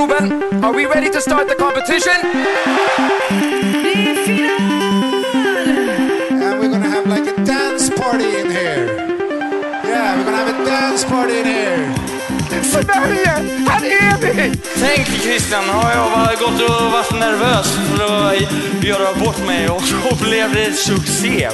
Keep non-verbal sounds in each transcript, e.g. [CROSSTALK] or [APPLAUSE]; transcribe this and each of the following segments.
Globen, are we ready to start the competition? And we're gonna have like a dance party in here. Yeah, we're gonna have a dance party in here. Sverige, här är vi! Tänk Christian, har jag bara gått och varit nervös för att göra bort mig och så blev det succé.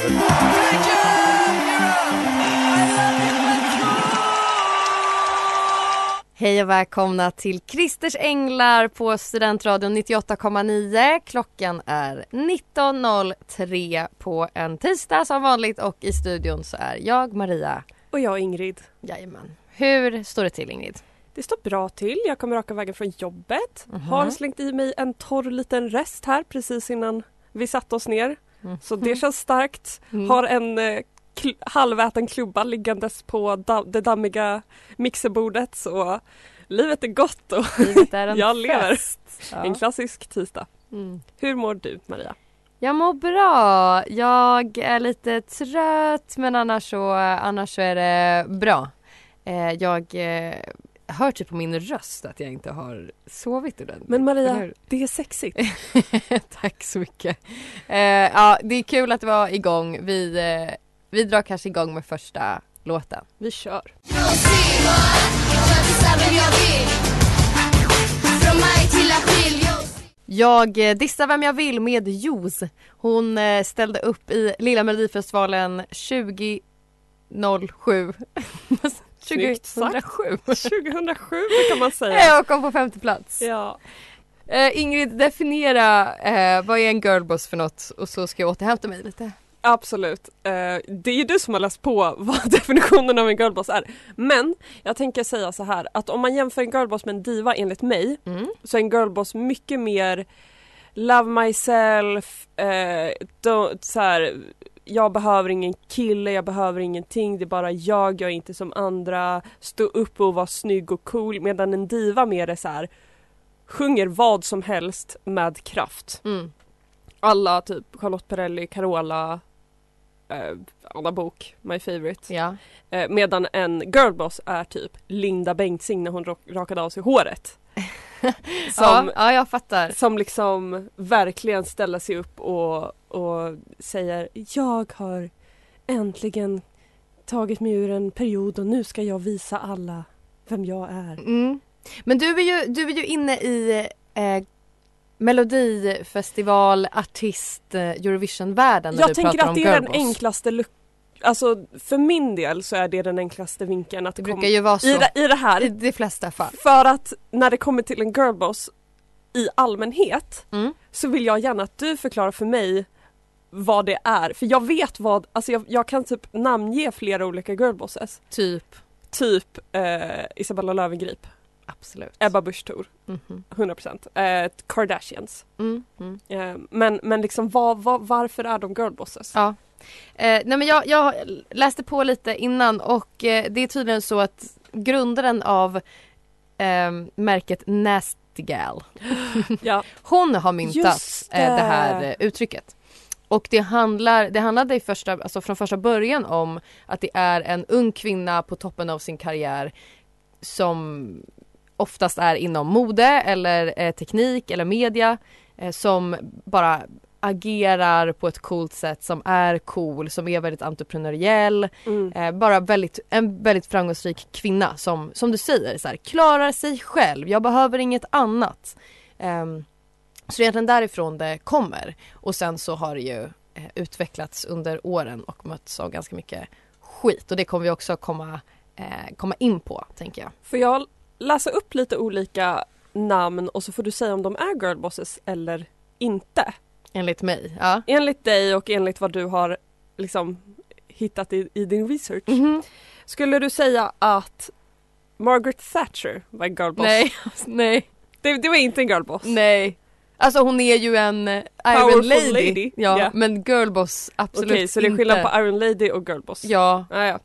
Hej och välkomna till Christers Änglar på Studentradion 98,9. Klockan är 19.03 på en tisdag som vanligt och i studion så är jag Maria. Och jag Ingrid. Jajamän. Hur står det till Ingrid? Det står bra till. Jag kommer raka vägen från jobbet. Mhm. Har slängt i mig en torr liten rest här precis innan vi satte oss ner. Så det känns starkt. Mm. Har en eh, kl- halväten klubba liggandes på da- det dammiga mixerbordet så livet är gott och Livet är [LAUGHS] en jag lever. fest. Ja. En klassisk tisdag. Mm. Hur mår du Maria? Jag mår bra. Jag är lite trött men annars så, annars så är det bra. Eh, jag eh, hör typ på min röst att jag inte har sovit ordentligt. Men Maria, det är sexigt. [LAUGHS] Tack så mycket. Eh, ja, det är kul att vara igång. Vi, eh, vi drar kanske igång med första låten. Vi kör. Jag eh, dissar vem jag vill med Juice. Hon eh, ställde upp i Lilla Melodifestivalen 2007. Snyggt sagt. 2007. 2007 kan man säga. Jag kom på femte plats. Ja. Eh, Ingrid, definiera eh, vad är en girlboss för något och så ska jag återhämta mig lite. Absolut. Eh, det är ju du som har läst på [LAUGHS] vad definitionen av en girlboss är. Men jag tänker säga så här att om man jämför en girlboss med en diva enligt mig Mm. så är en girlboss mycket mer love myself, eh, så här, jag behöver ingen kille, jag behöver ingenting, det är bara jag, jag är inte som andra, stå upp och vara snygg och cool medan en diva mer är så här sjunger vad som helst med kraft. Mm. Alla typ Charlotte Perrelli, Carola, eh, Anna Bok, my favorite. Ja. Eh, medan en girlboss är typ Linda Bengtzing när hon rak- rakade av sig håret. [LAUGHS] Som, ja, ja, jag fattar. som liksom verkligen ställer sig upp och, och säger Jag har äntligen tagit mig ur en period och nu ska jag visa alla vem jag är. Mm. Men du är ju, du är ju inne i eh, melodifestival, artist, eh, Eurovision-världen när Jag du tänker pratar att det är den enklaste luck- Alltså för min del så är det den enklaste vinkeln att Det brukar ju vara så i, det, i det här. i de flesta fall. För att när det kommer till en girlboss i allmänhet Mm. så vill jag gärna att du förklarar för mig vad det är. För jag vet vad, alltså jag, jag kan typ namnge flera olika girlbosses. Typ. Typ eh, Isabella Löwengrip, Absolut. Ebba Busch Thor, Mhm. 100%. Eh, Kardashians. Mm, mm. Eh, men, men liksom vad, vad, varför är de girlbosses? Ja. Eh, nej men jag, jag läste på lite innan och eh, det är tydligen så att grundaren av eh, märket Nasty Gal [LAUGHS] Ja. Hon har myntat Just eh, det det. här uttrycket. Och det, handlar, det handlade i första, alltså från första början om att det är en ung kvinna på toppen av sin karriär som oftast är inom mode eller eh, teknik eller media eh, som bara agerar på ett coolt sätt som är cool, som är väldigt entreprenöriell. Mm. Eh, bara väldigt, en väldigt framgångsrik kvinna som, som du säger, så här, klarar sig själv, jag behöver inget annat. Ehm, så egentligen därifrån det kommer. Och sen så har det ju eh, utvecklats under åren och mötts av ganska mycket skit. Och det kommer vi också komma, eh, komma in på, tänker jag. Får jag läsa upp lite olika namn och så får du säga om de är girlbosses eller inte? Enligt mig. Ja. Enligt dig och enligt vad du har liksom hittat i, i din research. Mhm. Skulle du säga att Margaret Thatcher var en girlboss. Nej, [LAUGHS] nej, Det, det var inte en girlboss. nej. Alltså hon är ju en eh, Iron Lady. lady. Ja, Ja. men girlboss absolut Okej, så det är inte. skillnad på Iron Lady och girlboss? Ja, Ah, ja.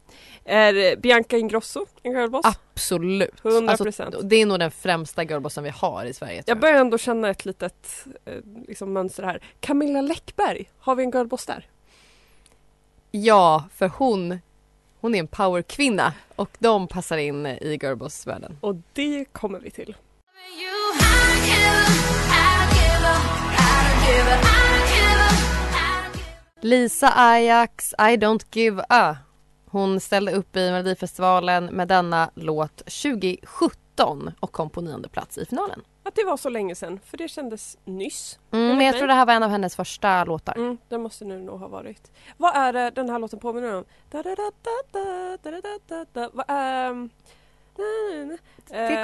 Är Bianca Ingrosso en girlboss? absolut. 100%. Alltså, det är nog den främsta girlbossen vi har i Sverige tror Jag börjar ändå känna ett litet eh, liksom, mönster här. Camilla Läckberg, har vi en girlboss där? Ja, för hon, hon är en powerkvinna och de passar in i girlboss-världen. Och det kommer vi till. Lisa Ajax, I don't give a. Hon ställde upp i Melodifestivalen med denna låt 2017 och kom på nionde plats i finalen. Att det var så länge sedan, för det kändes nyss. Mm, men jag tror det här var en av hennes första låtar. Mm, det måste det nog ha varit. Vad är det den här låten påminner om? Det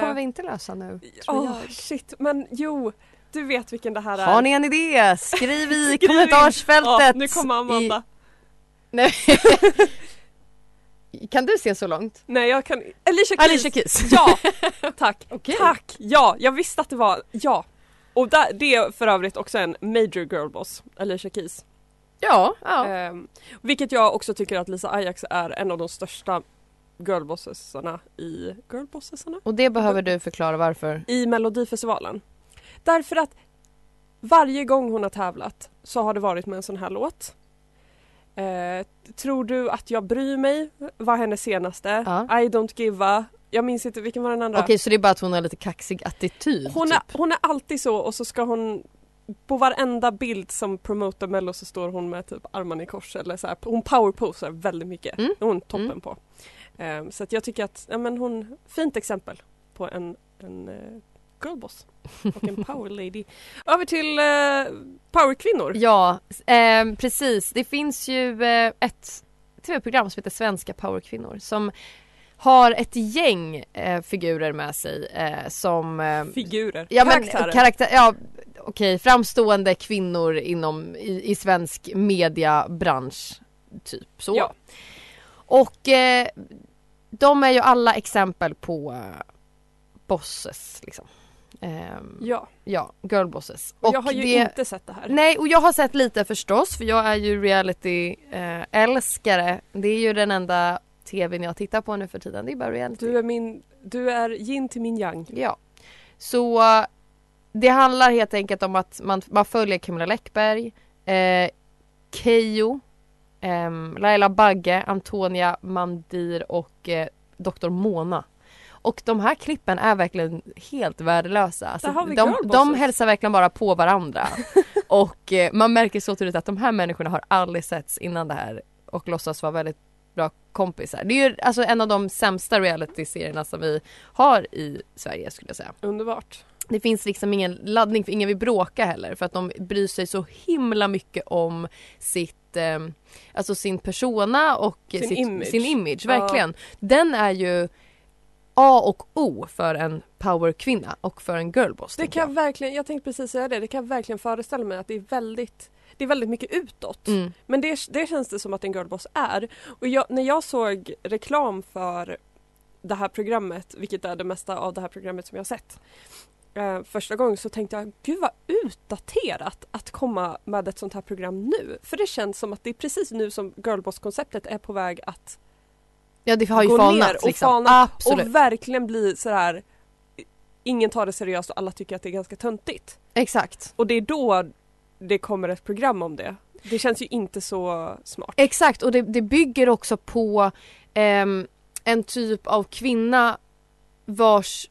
kommer eh, vi inte lösa nu, Åh oh. Shit, men jo. Du vet vilken det här är. Har ni en idé? Skriv i [LAUGHS] Skriv kommentarsfältet. Ja, nu kommer Amanda. I... Nej. [LAUGHS] [LAUGHS] kan du se så långt? Nej jag kan Alicia Keys! Alicia Keys. [LAUGHS] Ja! [LAUGHS] Tack! Okej. Tack! Ja, jag visste att det var, ja! Och där, det är för övrigt också en major girlboss, Alicia Keys. Ja, ja. Ehm, vilket jag också tycker att Lisa Ajax är en av de största girlbossesarna i girlbossesarna? Och det behöver du förklara varför. I Melodifestivalen. Därför att varje gång hon har tävlat så har det varit med en sån här låt. Eh, tror du att jag bryr mig var hennes senaste. Ja. I don't give a. Jag minns inte, vilken var den andra? Okej, så det är bara att hon har lite kaxig attityd? hon, är, typ. hon är alltid så och så ska hon på varenda bild som promotar mello så står hon med typ armarna i kors eller så här. Hon powerposar väldigt mycket. Mm. Är hon toppen Mm. på. Eh, så att jag tycker att, ja men hon, fint exempel på en, en uh, girlboss och en power lady. [LAUGHS] Över till uh, powerkvinnor. Ja, eh, precis. Det finns ju eh, ett tv-program som heter Svenska powerkvinnor som har ett gäng eh, figurer med sig eh, som eh, Figurer, Ja men karaktärer. karaktär, ja okej framstående kvinnor inom i, i svensk mediabransch typ så. Ja. Och eh, de är ju alla exempel på eh, bosses liksom. Ehm, ja, ja, girlbosses. och jag har ju det, inte sett det här. Nej och jag har sett lite förstås för jag är ju reality eh, älskare. Det är ju den enda tvn jag tittar på nu för tiden, det är bara reality. Du är min, du är yin till min yang. Ja. Så eh, det handlar helt enkelt om att man, man följer Camilla Läckberg, eh, Keyyo, ehm, Laila Bagge, Antonia Mandir och eh, Dr. Mona. Och de här klippen är verkligen helt värdelösa. Alltså, de, de hälsar verkligen bara på varandra. [LAUGHS] och eh, man märker så tydligt att de här människorna har aldrig setts innan det här och låtsas vara väldigt bra kompisar. Det är ju alltså en av de sämsta reality-serierna som vi har i Sverige skulle jag säga. Underbart. Det finns liksom ingen laddning för ingen vill bråka heller för att de bryr sig så himla mycket om sitt eh, Alltså sin persona och Sin sitt, image. sin image, Ja. verkligen. Den är ju A och O för en powerkvinna och för en girlboss. Det kan jag. verkligen, jag tänkte precis säga det, det kan jag verkligen föreställa mig att det är väldigt det är väldigt mycket utåt. Mm. Men det, det känns det som att en girlboss är. Och jag, när jag såg reklam för det här programmet, vilket är det mesta av det här programmet som jag har sett. Eh, första gången så tänkte jag, gud vad utdaterat att komma med ett sånt här program nu. För det känns som att det är precis nu som girlboss-konceptet är på väg att Ja det har ju gå ner falnat och liksom. falna Absolut. och verkligen bli sådär Ingen tar det seriöst och alla tycker att det är ganska töntigt. Exakt. Och det är då det kommer ett program om det. Det känns ju inte så smart. Exakt och det, det bygger också på ehm, en typ av kvinna vars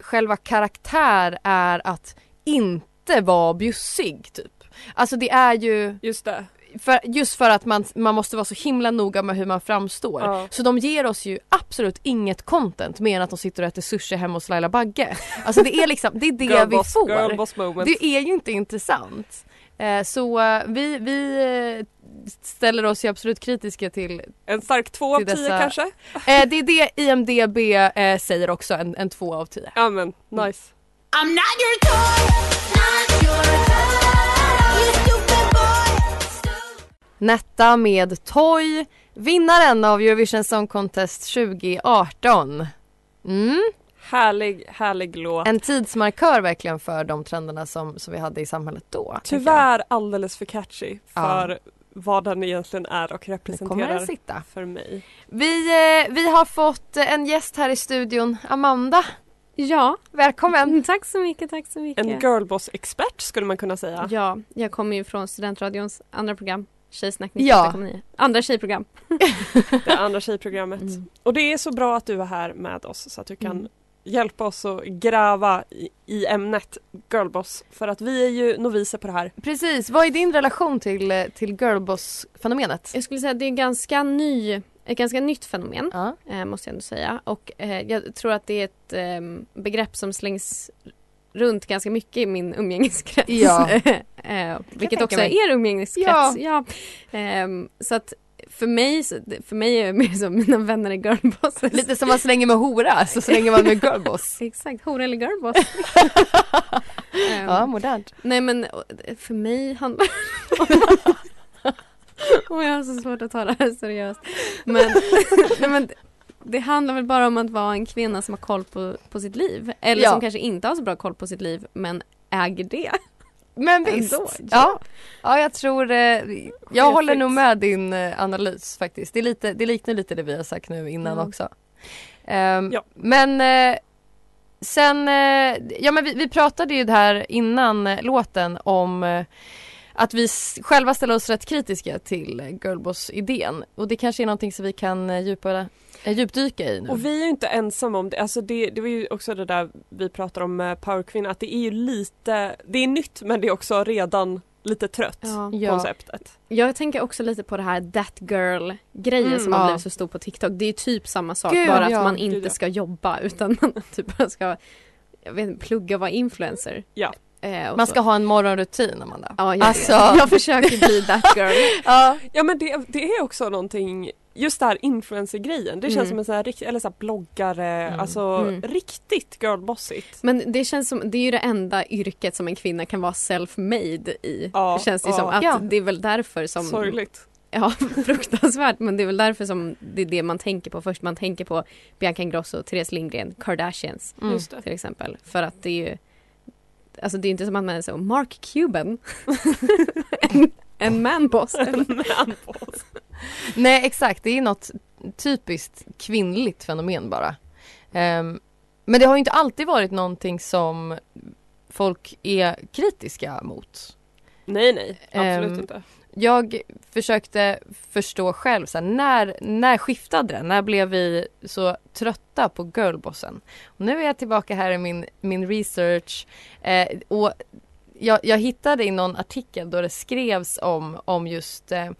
själva karaktär är att inte vara bjussig typ. Alltså det är ju Just det. För, just för att man, man måste vara så himla noga med hur man framstår. Ja. Så de ger oss ju absolut inget content mer än att de sitter och äter sushi hemma hos Laila Bagge. Alltså det är liksom, det är det Girlboss, vi får. girlboss moment. Det är ju inte intressant. Eh, så eh, vi, vi eh, ställer oss ju absolut kritiska till En stark två av tio kanske? eh, Det är det IMDB eh, säger också, en, en två av tio. Ja men nice. I'm Netta med Toy, vinnaren av Eurovision Song Contest 2018. Mm. Härlig, härlig låt. En tidsmarkör verkligen för de trenderna som, som vi hade i samhället då. Tyvärr alldeles för catchy Ja. för vad den egentligen är och representerar den sitta. för mig. Vi, eh, vi har fått en gäst här i studion, Amanda. Ja, Välkommen! tack så mycket, tack så mycket. En girlboss-expert skulle man kunna säga. Ja, jag kommer ju från Studentradions andra program, Tjejsnack Ja. 98,9. Andra tjejprogram. [LAUGHS] Det andra tjejprogrammet. Mm. Och det är så bra att du är här med oss så att du kan Mm. hjälpa oss att gräva i, i ämnet girlboss. För att vi är ju noviser på det här. Precis, vad är din relation till, till girlboss-fenomenet? Jag skulle säga att det är ganska ny, ett ganska nytt fenomen, Ja. eh, måste jag ändå säga. Och eh, jag tror att det är ett eh, begrepp som slängs runt ganska mycket i min umgängeskrets. Ja. [LAUGHS] eh, vilket tänka också mig. är er umgängeskrets. Ja. Ja. Ehm, så att för mig, för mig är det mer som mina vänner är girlbosses. Lite som man slänger med hora, så slänger man med [LAUGHS] girlboss. Exakt, hora eller girlboss. [LAUGHS] Ehm, Ja, modernt. Nej men för mig handlar Och jag har så svårt att ta det här seriöst. Men, nej, men det handlar väl bara om att vara en kvinna som har koll på, på sitt liv. Eller Ja. som kanske inte har så bra koll på sitt liv men äger det. Men visst. Ändå, Ja. ja, jag tror... Eh, jag håller nog med din eh, analys faktiskt. Det, är lite, det liknar lite det vi har sagt nu innan Ja. också. Ehm, Ja. Men eh, sen... Eh, ja men vi, vi pratade ju här innan eh, låten om eh, att vi själva ställer oss rätt kritiska till eh, girlboss-idén. Och det kanske är någonting som vi kan eh, djupa, eh, djupdyka i nu. Och vi är ju inte ensamma om det. Alltså det, det var ju också det där vi pratar om med powerkvinna. Att det är ju lite, det är nytt men det är också redan lite trött. Ja. Konceptet. Jag tänker också lite på det här that girl grejen Mm, som har ja. blivit så stor på TikTok. Det är ju typ samma sak Gud, bara att ja. man Gud, inte ja. ska jobba utan [LAUGHS] man typ bara ska jag vet, plugga och vara influencer. Ja. Eh, Man så. ska ha en morgonrutin Amanda. Ja, jag, Alltså- [LAUGHS] jag försöker bli that [LAUGHS] girl. Ja. Ja men det, det är också någonting, just det här influencer-grejen. Det känns Mm. som en sån här, eller så här bloggare, Mm. alltså Mm. riktigt girlbossigt. Men det känns som, det är ju det enda yrket som en kvinna kan vara self-made i. Ja, känns det ja. som. Att Ja. det är väl därför som... Sorgligt. Ja, [LAUGHS] fruktansvärt. Men det är väl därför som det är det man tänker på först. Man tänker på Bianca Ingrosso, Therese Lindgren, Kardashians Mm. Det. till exempel. För att det är ju Alltså det är inte som att man är så Mark Cuban [LAUGHS] en, en manboss. Manboss. [LAUGHS] Nej exakt, det är något typiskt kvinnligt fenomen bara. Ehm, men det har ju inte alltid varit någonting som folk är kritiska mot. Nej nej, absolut Ehm, inte. Jag försökte förstå själv, så här, när, när skiftade det? När blev vi så trötta på girlbossen? Och nu är jag tillbaka här i min, min research eh, och jag, jag hittade i någon artikel då det skrevs om, om just eh,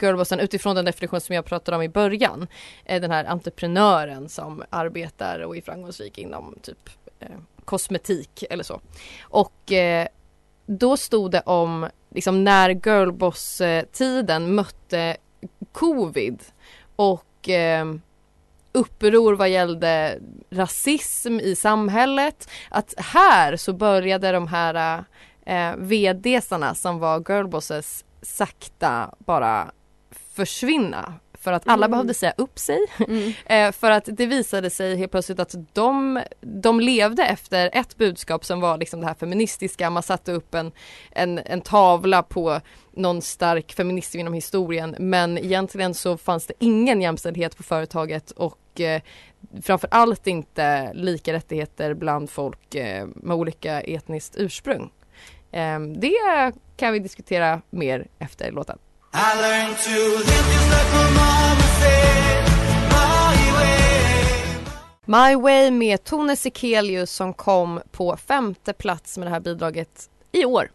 girlbossen utifrån den definition som jag pratade om i början. Eh, den här entreprenören som arbetar och är framgångsrik inom typ eh, kosmetik eller så. Och eh, då stod det om liksom när girlboss-tiden mötte covid och eh, uppror vad gällde rasism i samhället. Att här så började de här eh, vd som var girlbosses sakta bara försvinna. För att alla Mm. behövde säga upp sig. Mm. [LAUGHS] Eh, för att det visade sig helt plötsligt att de, de levde efter ett budskap som var liksom det här feministiska. Man satte upp en, en, en tavla på någon stark feminism inom historien men egentligen så fanns det ingen jämställdhet på företaget och eh, framför allt inte lika rättigheter bland folk eh, med olika etniskt ursprung. Eh, det kan vi diskutera mer efter låten. My Way med Tone Sekelius som kom på femte plats med det här bidraget i år.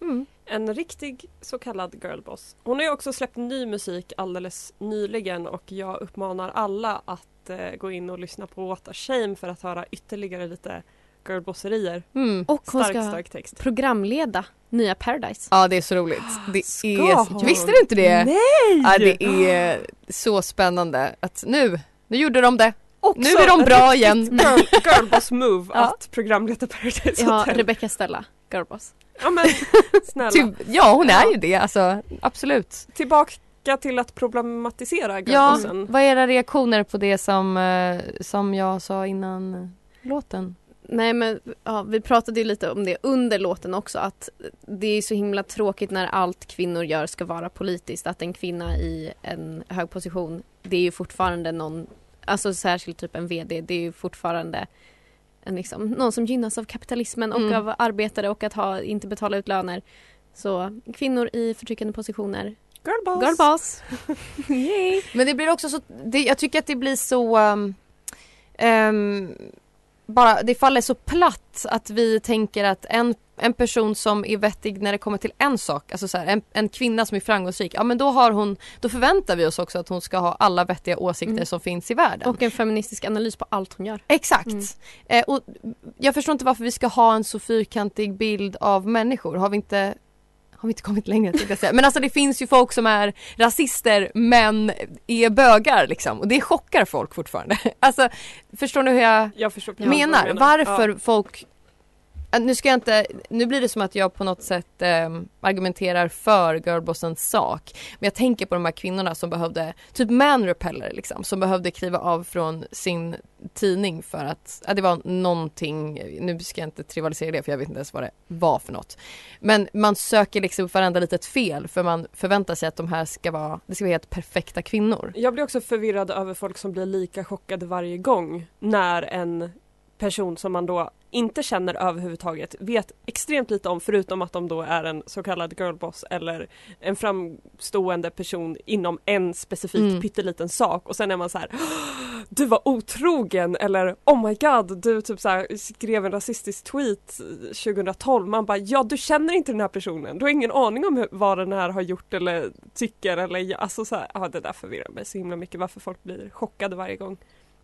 Mm. En riktig så kallad girlboss. Hon har ju också släppt ny musik alldeles nyligen och jag uppmanar alla att eh, gå in och lyssna på What a Shame för att höra ytterligare lite girlbosserier. Mm. Och hon Stark, ska stark text. programleda nya Paradise. Ja det är så roligt. [GASPS] Det Ska är... hon? Visste du inte det? Nej! Ja, det är så spännande att nu, nu gjorde de det. Också Nu är de bra igen. [LAUGHS] Girl, girlboss move [LAUGHS] Ja. att programleda Paradise Ja, Hotel. Rebecca Stella, girlboss. Ja men [LAUGHS] snälla. Typ, ja hon är ju det alltså, absolut. Tillbaka till att problematisera Ja, girlbossen. vad är era reaktioner på det som, eh, som jag sa innan eh, låten? Nej men ja, vi pratade ju lite om det under låten också att det är så himla tråkigt när allt kvinnor gör ska vara politiskt. Att en kvinna i en hög position, det är ju fortfarande någon, alltså särskilt typ en VD, det är ju fortfarande en liksom, någon som gynnas av kapitalismen och Mm. av arbetare och att ha, inte betala ut löner. Så kvinnor i förtryckande positioner, Girlboss! girlboss! [LAUGHS] [LAUGHS] Yay! Men det blir också så, det, jag tycker att det blir så um, um, bara, det faller så platt att vi tänker att en, en person som är vettig när det kommer till en sak, alltså så här, en, en kvinna som är framgångsrik, ja men då har hon, då förväntar vi oss också att hon ska ha alla vettiga åsikter Mm. som finns i världen. Och en feministisk analys på allt hon gör. Exakt. Mm. Eh, och jag förstår inte varför vi ska ha en så fyrkantig bild av människor. Har vi inte har vi inte kommit längre tänkte jag säga. Men alltså det finns ju folk som är rasister men är bögar liksom och det chockar folk fortfarande. [LAUGHS] Alltså förstår ni hur jag Jag förstår menar? Varför Ja. folk Äh, nu ska jag inte, nu blir det som att jag på något sätt eh, argumenterar för girlbossens sak. Men jag tänker på de här kvinnorna som behövde, typ man repeller liksom, som behövde kliva av från sin tidning för att, ja, det var någonting, nu ska jag inte trivialisera det för jag vet inte ens vad det var för något. Men man söker liksom varenda litet fel för man förväntar sig att de här ska vara, det ska vara helt perfekta kvinnor. Jag blir också förvirrad över folk som blir lika chockade varje gång när en person som man då inte känner överhuvudtaget vet extremt lite om förutom att de då är en så kallad girlboss eller en framstående person inom en specifik Mm. pytteliten sak och sen är man så här du var otrogen eller oh my god du typ så här, skrev en rasistisk tweet 2012 man bara ja du känner inte den här personen du har ingen aning om vad den här har gjort eller tycker eller alltså så här, ja det där förvirrar mig så himla mycket varför folk blir chockade varje gång.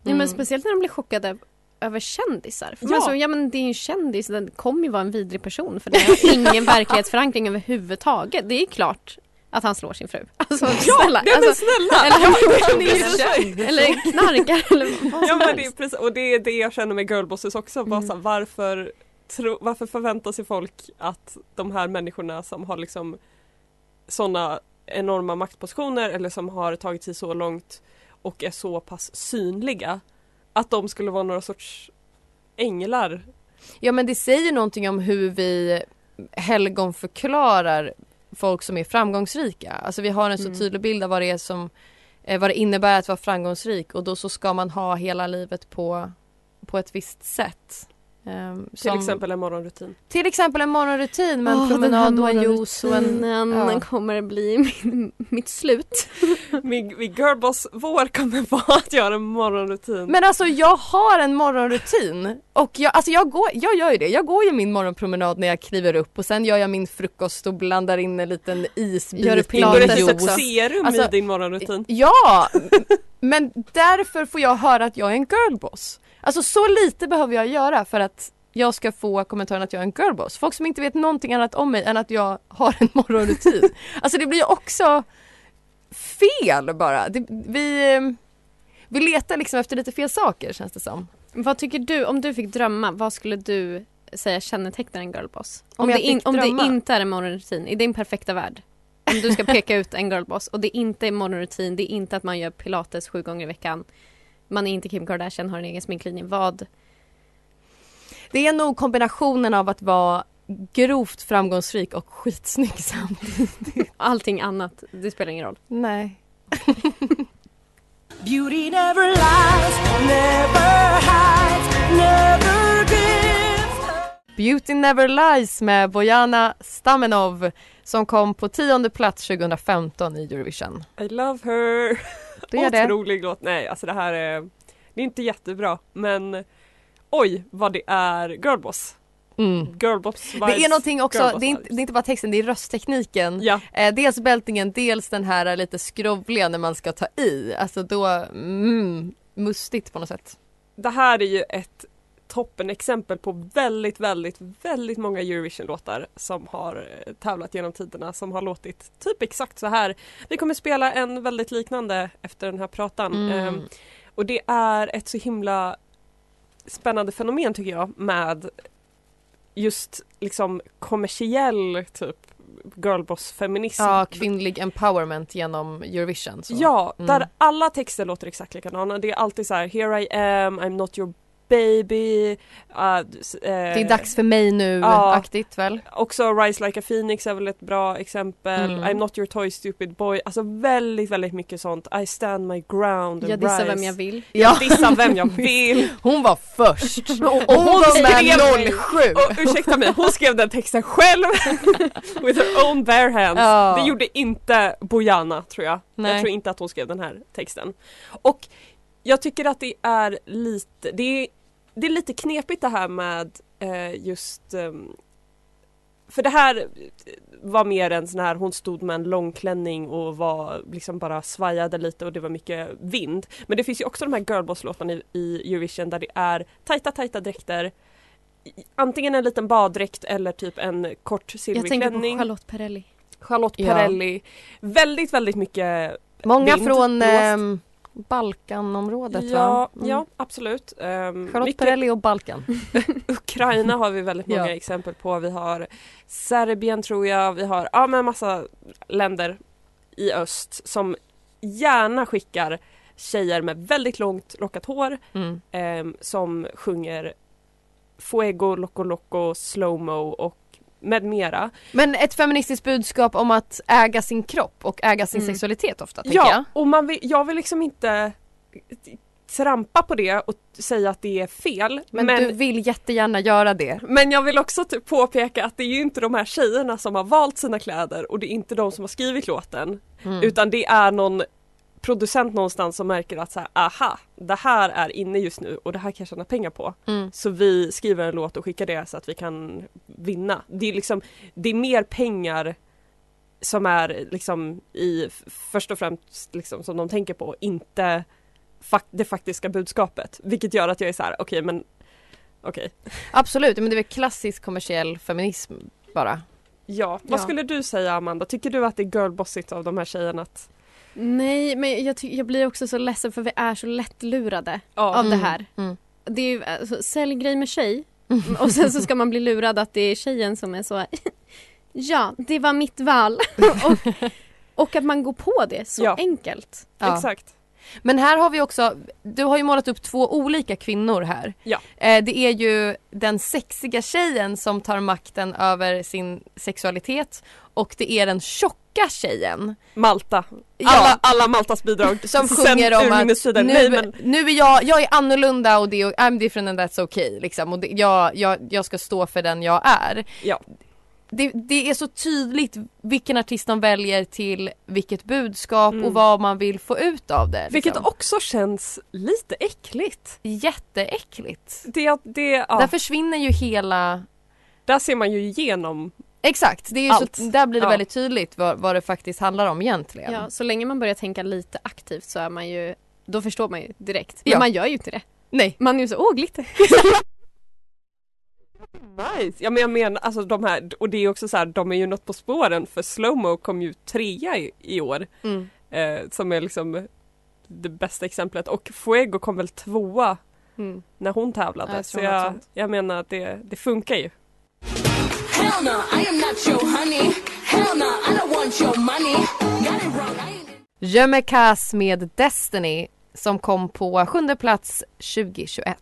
Ja, Mm. men speciellt när de blir chockade över kändisar. För Ja. så, ja men det är ju en kändis, den kommer ju vara en vidrig person för den har [LAUGHS] ingen verklighetsförankring överhuvudtaget. Det är klart att han slår sin fru. [LAUGHS] Alltså snälla. Nej alltså, snälla! eller, [LAUGHS] det eller knarkar eller vad Ja men det är precis, och det är det jag känner med girlbosses också. Bara Mm. så varför, tro, varför förväntar sig folk att de här människorna som har liksom sådana enorma maktpositioner eller som har tagit sig så långt och är så pass synliga att de skulle vara några sorts änglar. Ja men det säger någonting om hur vi helgon förklarar folk som är framgångsrika. Alltså vi har en så Mm. tydlig bild av vad det är som eh, vad det innebär att vara framgångsrik och då så ska man ha hela livet på, på ett visst sätt. Ehm, Till som- exempel en morgonrutin. till exempel en morgonrutin med en den här promenad och en juice och en... ja. kommer bli [LAUGHS] min, mitt slut. [LAUGHS] Min, min girlboss vår kommer vara att göra en morgonrutin. Men alltså jag har en morgonrutin och jag, alltså jag, går, jag gör ju det. Jag går ju min morgonpromenad när jag kliver upp och sen gör jag min frukost och blandar in en liten isbit Gör du ett serum Alltså, i din morgonrutin? Ja! Men därför får jag höra att jag är en girlboss. Alltså så lite behöver jag göra för att jag ska få kommentaren att jag är en girlboss. Folk som inte vet någonting annat om mig än att jag har en [LAUGHS] morgonrutin. Alltså det blir också fel bara. Det, vi, eh, vi letar liksom efter lite fel saker känns det som. Vad tycker du, om du fick drömma, vad skulle du säga kännetecknar en girlboss? Om Om, det, in, om det inte är en morgonrutin, i din perfekta värld. Om du ska [LAUGHS] peka ut en girlboss och det inte är morgonrutin, det är inte att man gör pilates sju gånger i veckan. Man är inte Kim Kardashian, har en egen sminklinje. Vad? Det är nog kombinationen av att vara grovt framgångsrik och skitsnygg samtidigt. [LAUGHS] Allting annat, det spelar ingen roll. Nej. [LAUGHS] Beauty never lies, never hides, never gives. Beauty Never Lies med Bojana Stamenov som kom på tionde plats 2015 i Eurovision. I love her! Det är det. Otrolig låt. Nej, alltså det här är... Det är inte jättebra, men oj vad det är girlboss. Mm. Girlboss vibes. Det är någonting också, det är, inte, det är inte bara texten, det är rösttekniken. Ja, Eh, dels bältningen, dels den här lite skrovliga när man ska ta i. Alltså då, mm, mustigt på något sätt. det här är ju ett toppenexempel på väldigt, väldigt, väldigt många Eurovision-låtar som har eh, tävlat genom tiderna som har låtit typ exakt så här. Vi kommer spela en väldigt liknande efter den här pratan. Mm. Ehm, och det är ett så himla spännande fenomen tycker jag med just liksom kommersiell typ girlboss-feminism. Ja, kvinnlig empowerment genom Eurovision. Så. Ja, Mm. där alla texter låter exakt likadana. Det är alltid så här: Here I am, I'm not your baby. Uh, eh, Det är dags för mig nu, Ja. aktigt väl? Också Rise Like a Phoenix är väl ett bra exempel. Mm. I'm not your toy stupid boy. Alltså väldigt, väldigt mycket sånt. I stand my ground Jag dissar vem jag vill. Ja. Dissa vem jag [LAUGHS] vill. Hon var först! [LAUGHS] Och hon hon var skrev- med 07! Och ursäkta mig, hon skrev den texten själv [LAUGHS] with her own bare hands. Ja. Det gjorde inte Bojana tror jag. Nej. Jag tror inte att hon skrev den här texten. Och jag tycker att det är lite, det är, det är lite knepigt det här med eh, just ehm, för det här var mer en sån här, hon stod med en långklänning och var liksom bara svajade lite och det var mycket vind. Men det finns ju också de här girlboss-låtarna i, i Eurovision där det är tajta tajta dräkter Antingen en liten baddräkt eller typ en kort Jag silvrig tänker klänning. på Charlotte Perrelli. Charlotte Ja. Perrelli. Väldigt, väldigt mycket Många Vind, från blåst. ehm, Balkanområdet Ja, va? Mm. ja absolut. Um, Charlotte mycket Perrelli och Balkan. [LAUGHS] Ukraina har vi väldigt [LAUGHS] många Ja. exempel på. Vi har Serbien tror jag, vi har ja, men massa länder i öst som gärna skickar tjejer med väldigt långt lockat hår Mm. ehm, som sjunger Fuego, Loco Loco, Slowmo och med mera. Men ett feministiskt budskap om att äga sin kropp och äga sin Mm. sexualitet ofta tänker Ja, jag. och man vill, jag vill liksom inte trampa på det och säga att det är fel. Men, du vill jättegärna göra det. Men jag vill också typ påpeka att det är ju inte de här tjejerna som har valt sina kläder och det är inte de som har skrivit låten. Mm. Utan det är någon producent någonstans som märker att så här, aha, det här är inne just nu och det här kan jag tjäna pengar på. Mm. Så vi skriver en låt och skickar det så att vi kan vinna. Det är liksom, det är mer pengar som är liksom i först och främst liksom som de tänker på, inte fak- det faktiska budskapet. Vilket gör att jag är så här, okej men okej. Absolut, men det är väl klassisk kommersiell feminism bara. Ja, vad Ja. skulle du säga Amanda? Tycker du att det är girlbossigt av de här tjejerna att... Nej, men jag, ty- jag blir också så ledsen för vi är så lättlurade Ja. av det Mm, här. mm. Det är ju, alltså, sälj grej med tjej och sen så ska man bli lurad att det är tjejen som är så [LAUGHS] Ja, det var mitt val. [LAUGHS] och, och att man går på det så Ja. enkelt. Ja. Exakt. Men här har vi också, du har ju målat upp två olika kvinnor här. Ja. Eh, det är ju den sexiga tjejen som tar makten över sin sexualitet och det är den tjocka tjejen. Malta. Ja. Alla, alla Maltas bidrag. [LAUGHS] Som sjunger om att nu, Nej, men, nu är jag, jag är annorlunda och det är, I'm different and that's okay liksom. Och det, jag, jag, jag ska stå för den jag är. Ja. Det, det är så tydligt vilken artist de väljer till vilket budskap Mm. och vad man vill få ut av det. vilket Liksom. också känns lite äckligt. Jätteäckligt. Det, det, ja, Där försvinner ju hela där ser man ju igenom. Exakt, det är så, där blir det Ja. väldigt tydligt vad, vad det faktiskt handlar om egentligen. Ja, så länge man börjar tänka lite aktivt så är man ju då förstår man ju direkt. Men Ja. man gör ju inte det. Nej. Man är ju så, åh glitter. [LAUGHS] Nice. Ja men jag menar alltså de här, och det är också så här, de är ju något på spåren för Slowmo kom ju trea i, i år. Mm. Eh, som är liksom det bästa exemplet och Fuego kom väl tvåa Mm. när hon tävlade. Ja, jag så jag, sånt. jag menar att det, det funkar ju. No. Jömekas med Destiny som kom på sjunde plats 2021.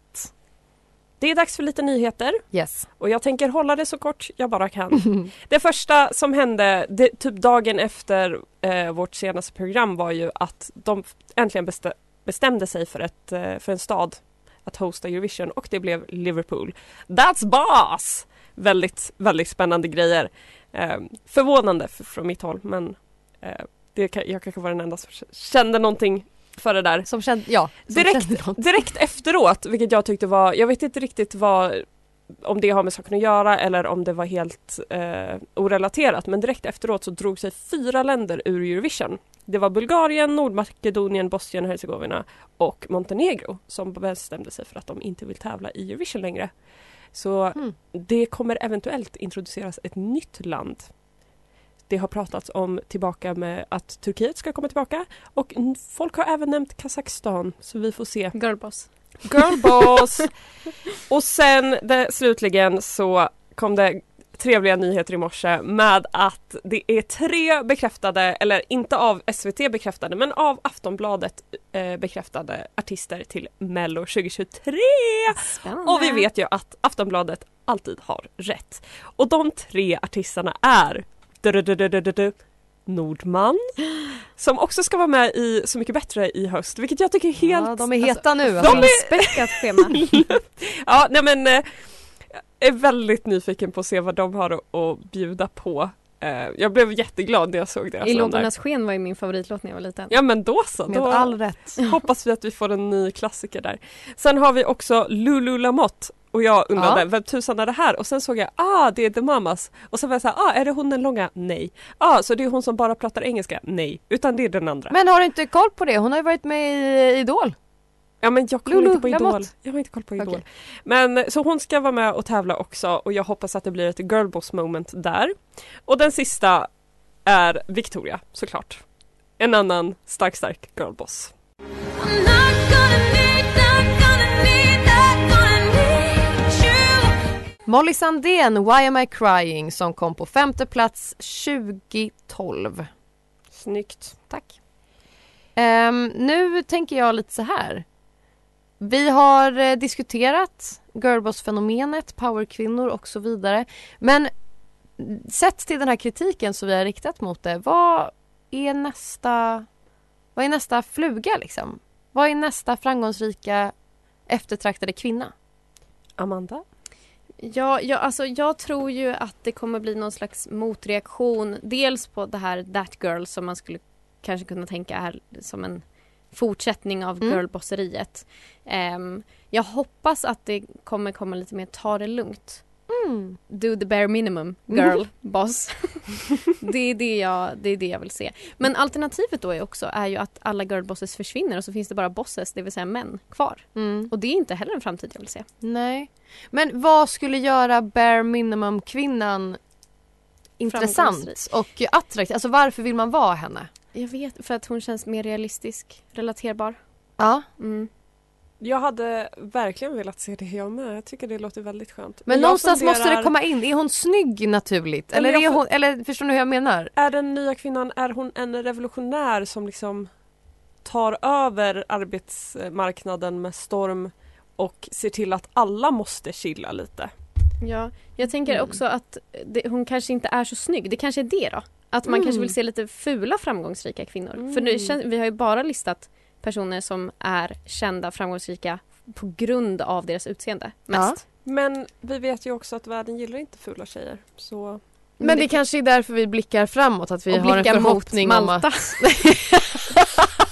Det är dags för lite nyheter Yes. och jag tänker hålla det så kort jag bara kan. [LAUGHS] Det första som hände det, typ dagen efter eh, vårt senaste program var ju att de äntligen bestä- bestämde sig för, ett, eh, för en stad att hosta Eurovision och det blev Liverpool. That's boss! Väldigt, väldigt spännande grejer. Eh, förvånande från mitt håll men eh, det kan, jag kanske var den enda som kände någonting för det där. Som kände, ja. Som Direkt- kände. Direkt efteråt, vilket jag tyckte var, jag vet inte riktigt vad om det har med saken att göra eller om det var helt eh, orelaterat men direkt efteråt så drog sig fyra länder ur Eurovision. Det var Bulgarien, Nordmakedonien, Bosnien och Hercegovina och Montenegro som bestämde sig för att de inte vill tävla i Eurovision längre. Så Mm. det kommer eventuellt introduceras ett nytt land. Det har pratats om tillbaka med att Turkiet ska komma tillbaka och folk har även nämnt Kazakstan så vi får se. Girlboss. Girlboss! [LAUGHS] och sen det, slutligen så kom det trevliga nyheter i morse med att det är tre bekräftade, eller inte av SVT bekräftade, men av Aftonbladet eh, bekräftade artister till Mello 2023! Spännande. Och vi vet ju att Aftonbladet alltid har rätt. Och de tre artisterna är Nordman som också ska vara med i Så mycket bättre i höst vilket jag tycker är helt... Ja, de är heta nu. de alltså. är- Späckat schema. [LAUGHS] ja, nej men eh, jag är väldigt nyfiken på att se vad de har att, att bjuda på. Eh, jag blev jätteglad när jag såg deras I lågornas sken var ju min favoritlåt när jag var liten. Ja men då så, Med då all rätt. hoppas vi att vi får en ny klassiker där. Sen har vi också Lulu Lamotte och jag undrade Ja. vem tusan är det här? Och sen såg jag, ah det är The Mamas. Och sen var jag såhär, ah är det hon den långa? Nej. Ah så det är hon som bara pratar engelska? Nej. Utan det är den andra. Men har du inte koll på det? Hon har ju varit med i Idol. Ja men jag kollar inte på Idol. Lamotte. Jag har inte koll på Idol. Okej. Men så hon ska vara med och tävla också och jag hoppas att det blir ett girlboss moment där. Och den sista är Victoria såklart. En annan stark stark girlboss. Molly Sandén, Why am I crying som kom på femte plats 2012. Snyggt. Tack. Ehm, nu tänker jag lite så här. Vi har eh, diskuterat girlboss-fenomenet, powerkvinnor och så vidare. Men sett till den här kritiken som vi har riktat mot det, vad är nästa, vad är nästa fluga liksom? Vad är nästa framgångsrika eftertraktade kvinna? Amanda? Ja, ja, alltså jag tror ju att det kommer bli någon slags motreaktion. Dels på det här That Girl som man skulle kanske kunna tänka är som en fortsättning av Mm. girlbosseriet. Ehm, jag hoppas att det kommer komma lite mer ta det lugnt. Mm. Do the bare minimum, girl [LAUGHS] boss. [LAUGHS] det, är det, jag, det är det jag vill se. Men alternativet då är också är ju att alla girlbosses försvinner och så finns det bara bosses, det vill säga män, kvar. Mm. Och det är inte heller en framtid jag vill se. Nej. Men vad skulle göra bare minimum kvinnan intressant och attraktiv? Alltså varför vill man vara henne? Jag vet, för att hon känns mer realistisk, relaterbar. Ja. Mm. Jag hade verkligen velat se det jag med. Jag tycker det låter väldigt skönt. Men jag någonstans måste funderar, det komma in. Är hon snygg naturligt? Eller, men är hon, eller förstår ni hur jag menar? Är den nya kvinnan, är hon en revolutionär som liksom tar över arbetsmarknaden med storm och ser till att alla måste chilla lite? Ja, jag tänker Mm. också att det, hon kanske inte är så snygg. Det kanske är det då. Att man Mm. kanske vill se lite fula framgångsrika kvinnor. För Mm. det känns, vi har ju bara listat personer som är kända framgångsrika på grund av deras utseende mest. Men vi vet ju också att världen gillar inte fula tjejer. Så Men det kanske är därför vi blickar framåt, att vi har en blickar mot förhoppning om Malta. [LAUGHS] [LAUGHS] att...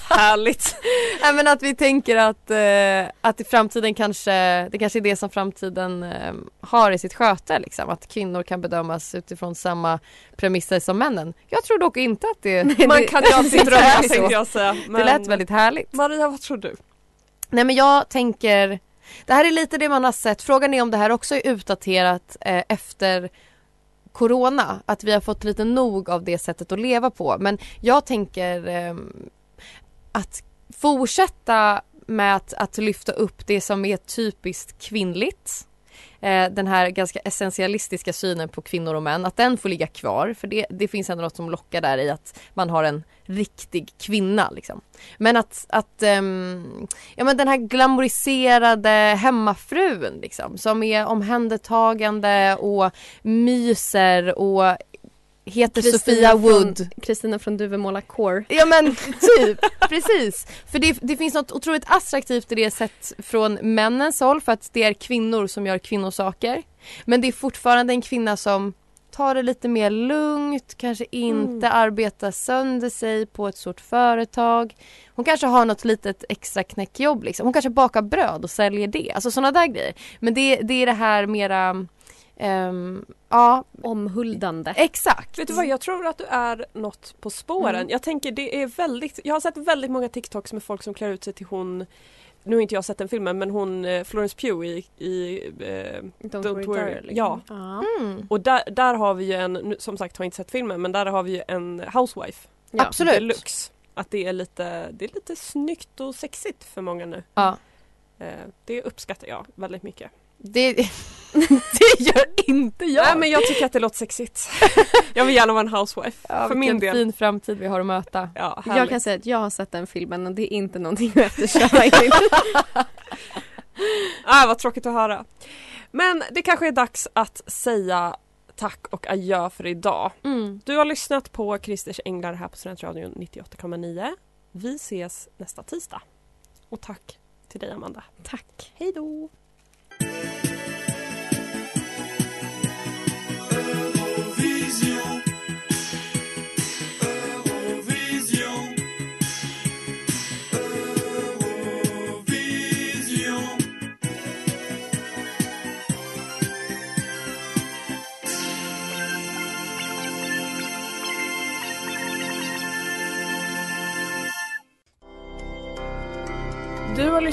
härligt! Nej, men att vi tänker att, eh, att i framtiden kanske, det kanske är det som framtiden eh, har i sitt sköte liksom. Att kvinnor kan bedömas utifrån samma premisser som männen. Jag tror dock inte att det... Man det- kan ju alltid [LAUGHS] drömma tänkte jag säga. Det lät väldigt härligt. Maria, vad tror du? Nej men jag tänker, det här är lite det man har sett, frågan är om det här också är utdaterat eh, efter Corona, att vi har fått lite nog av det sättet att leva på. Men jag tänker ehm, att fortsätta med att, att lyfta upp det som är typiskt kvinnligt. Eh, den här ganska essentialistiska synen på kvinnor och män, att den får ligga kvar. För det, det finns ändå något som lockar där i att man har en riktig kvinna. Liksom. Men att, att ehm, ja, men den här glamoriserade hemmafrun liksom, som är omhändertagande och myser och heter Sofia Wood. Kristina från Duvemåla Core. Ja men typ, [LAUGHS] precis. För det, det finns något otroligt attraktivt i det sett från männens håll för att det är kvinnor som gör kvinnosaker. Men det är fortfarande en kvinna som tar det lite mer lugnt, kanske inte arbetar sönder sig på ett stort företag. Hon kanske har något litet extra knäckjobb liksom. Hon kanske bakar bröd och säljer det. Alltså sådana där grejer. Men det, det är det här mera, ehm, ja Omhuldande. exakt. Vet du vad, jag tror att du är något på spåren. Mm. Jag tänker det är väldigt, jag har sett väldigt många TikToks med folk som klär ut sig till hon nu har inte jag sett den filmen men hon eh, Florence Pugh i, i eh, Don't, Don't worry, liksom. Ja. ja. Mm. och där, där har vi ju en, nu, som sagt har jag inte sett filmen men där har vi ju en housewife Ja. Absolut. deluxe. Att det är lite, det är lite snyggt och sexigt för många nu. Ja. Eh, det uppskattar jag väldigt mycket. Det, [LAUGHS] [LAUGHS] det gör inte jag! Nej men jag tycker att det låter sexigt. [LAUGHS] jag vill gärna vara en housewife. ja, för min del. fin framtid vi har att möta. Ja, Jag kan säga att jag har sett den filmen och det är inte någonting att eftersträva. enligt- Ah, vad tråkigt att höra. Men det kanske är dags att säga tack och adjö för idag. Mm. Du har lyssnat på Christers Änglar här på Studentradion 98,9. Vi ses nästa tisdag. Och tack till dig Amanda. Tack. Hej då!